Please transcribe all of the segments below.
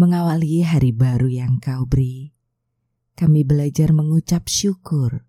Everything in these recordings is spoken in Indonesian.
Mengawali hari baru yang kau beri, kami belajar mengucap syukur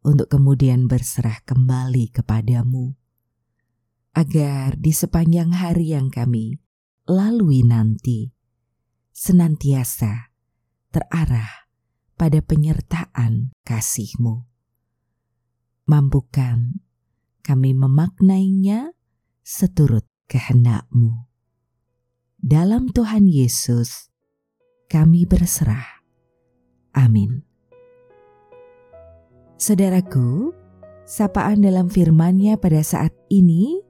untuk kemudian berserah kembali kepadamu, agar di sepanjang hari yang kami lalui nanti, senantiasa terarah pada penyertaan kasihmu. Mampukan kami memaknainya seturut kehendakmu dalam Tuhan Yesus, kami berserah. Amin. Saudaraku, sapaan dalam firman-Nya pada saat ini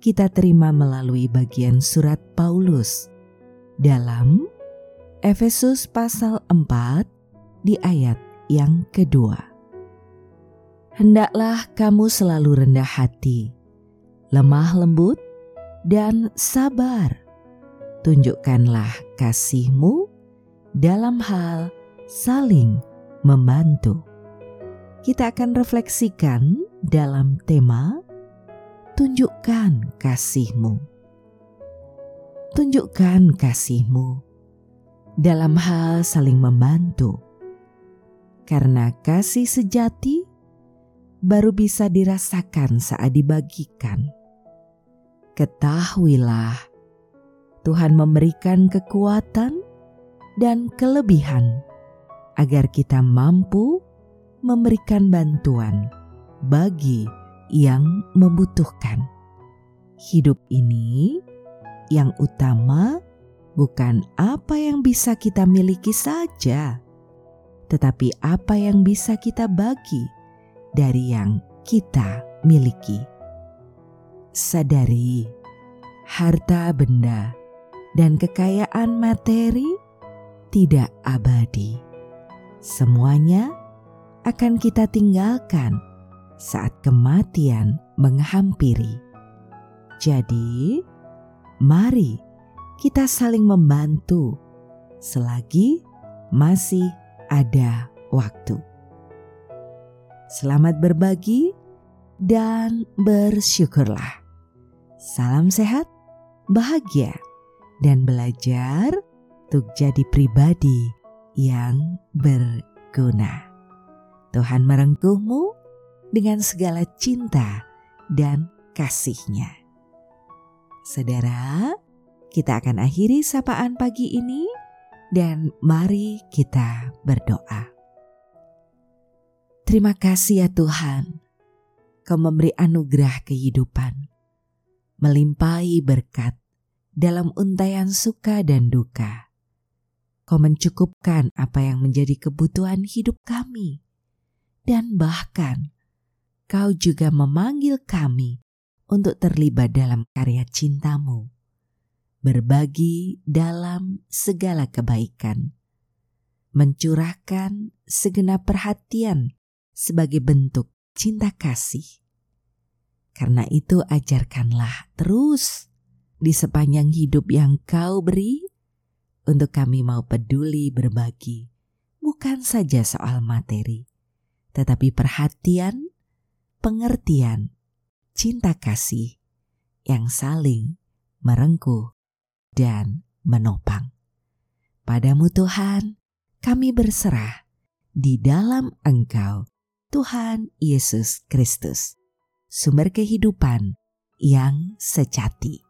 kita terima melalui bagian surat Paulus dalam Efesus pasal 4 di ayat yang kedua. Hendaklah kamu selalu rendah hati, lemah lembut, dan sabar tunjukkanlah kasihmu dalam hal saling membantu. Kita akan refleksikan dalam tema Tunjukkan kasihmu. Tunjukkan kasihmu dalam hal saling membantu. Karena kasih sejati baru bisa dirasakan saat dibagikan. Ketahuilah Tuhan memberikan kekuatan dan kelebihan agar kita mampu memberikan bantuan bagi yang membutuhkan. Hidup ini yang utama bukan apa yang bisa kita miliki saja, tetapi apa yang bisa kita bagi dari yang kita miliki. Sadari, harta benda dan kekayaan materi tidak abadi. Semuanya akan kita tinggalkan saat kematian menghampiri. Jadi, mari kita saling membantu selagi masih ada waktu. Selamat berbagi dan bersyukurlah. Salam sehat, bahagia dan belajar untuk jadi pribadi yang berguna. Tuhan merengkuhmu dengan segala cinta dan kasihnya. Saudara, kita akan akhiri sapaan pagi ini dan mari kita berdoa. Terima kasih ya Tuhan, Kau memberi anugerah kehidupan, melimpahi berkat dalam untayan suka dan duka. Kau mencukupkan apa yang menjadi kebutuhan hidup kami, dan bahkan Kau juga memanggil kami untuk terlibat dalam karya cintamu, berbagi dalam segala kebaikan, mencurahkan segenap perhatian sebagai bentuk cinta kasih. Karena itu, ajarkanlah terus di sepanjang hidup yang kau beri, untuk kami mau peduli berbagi, bukan saja soal materi, tetapi perhatian, pengertian, cinta kasih yang saling merengkuh dan menopang. Padamu Tuhan, kami berserah di dalam Engkau, Tuhan Yesus Kristus, sumber kehidupan yang sejati.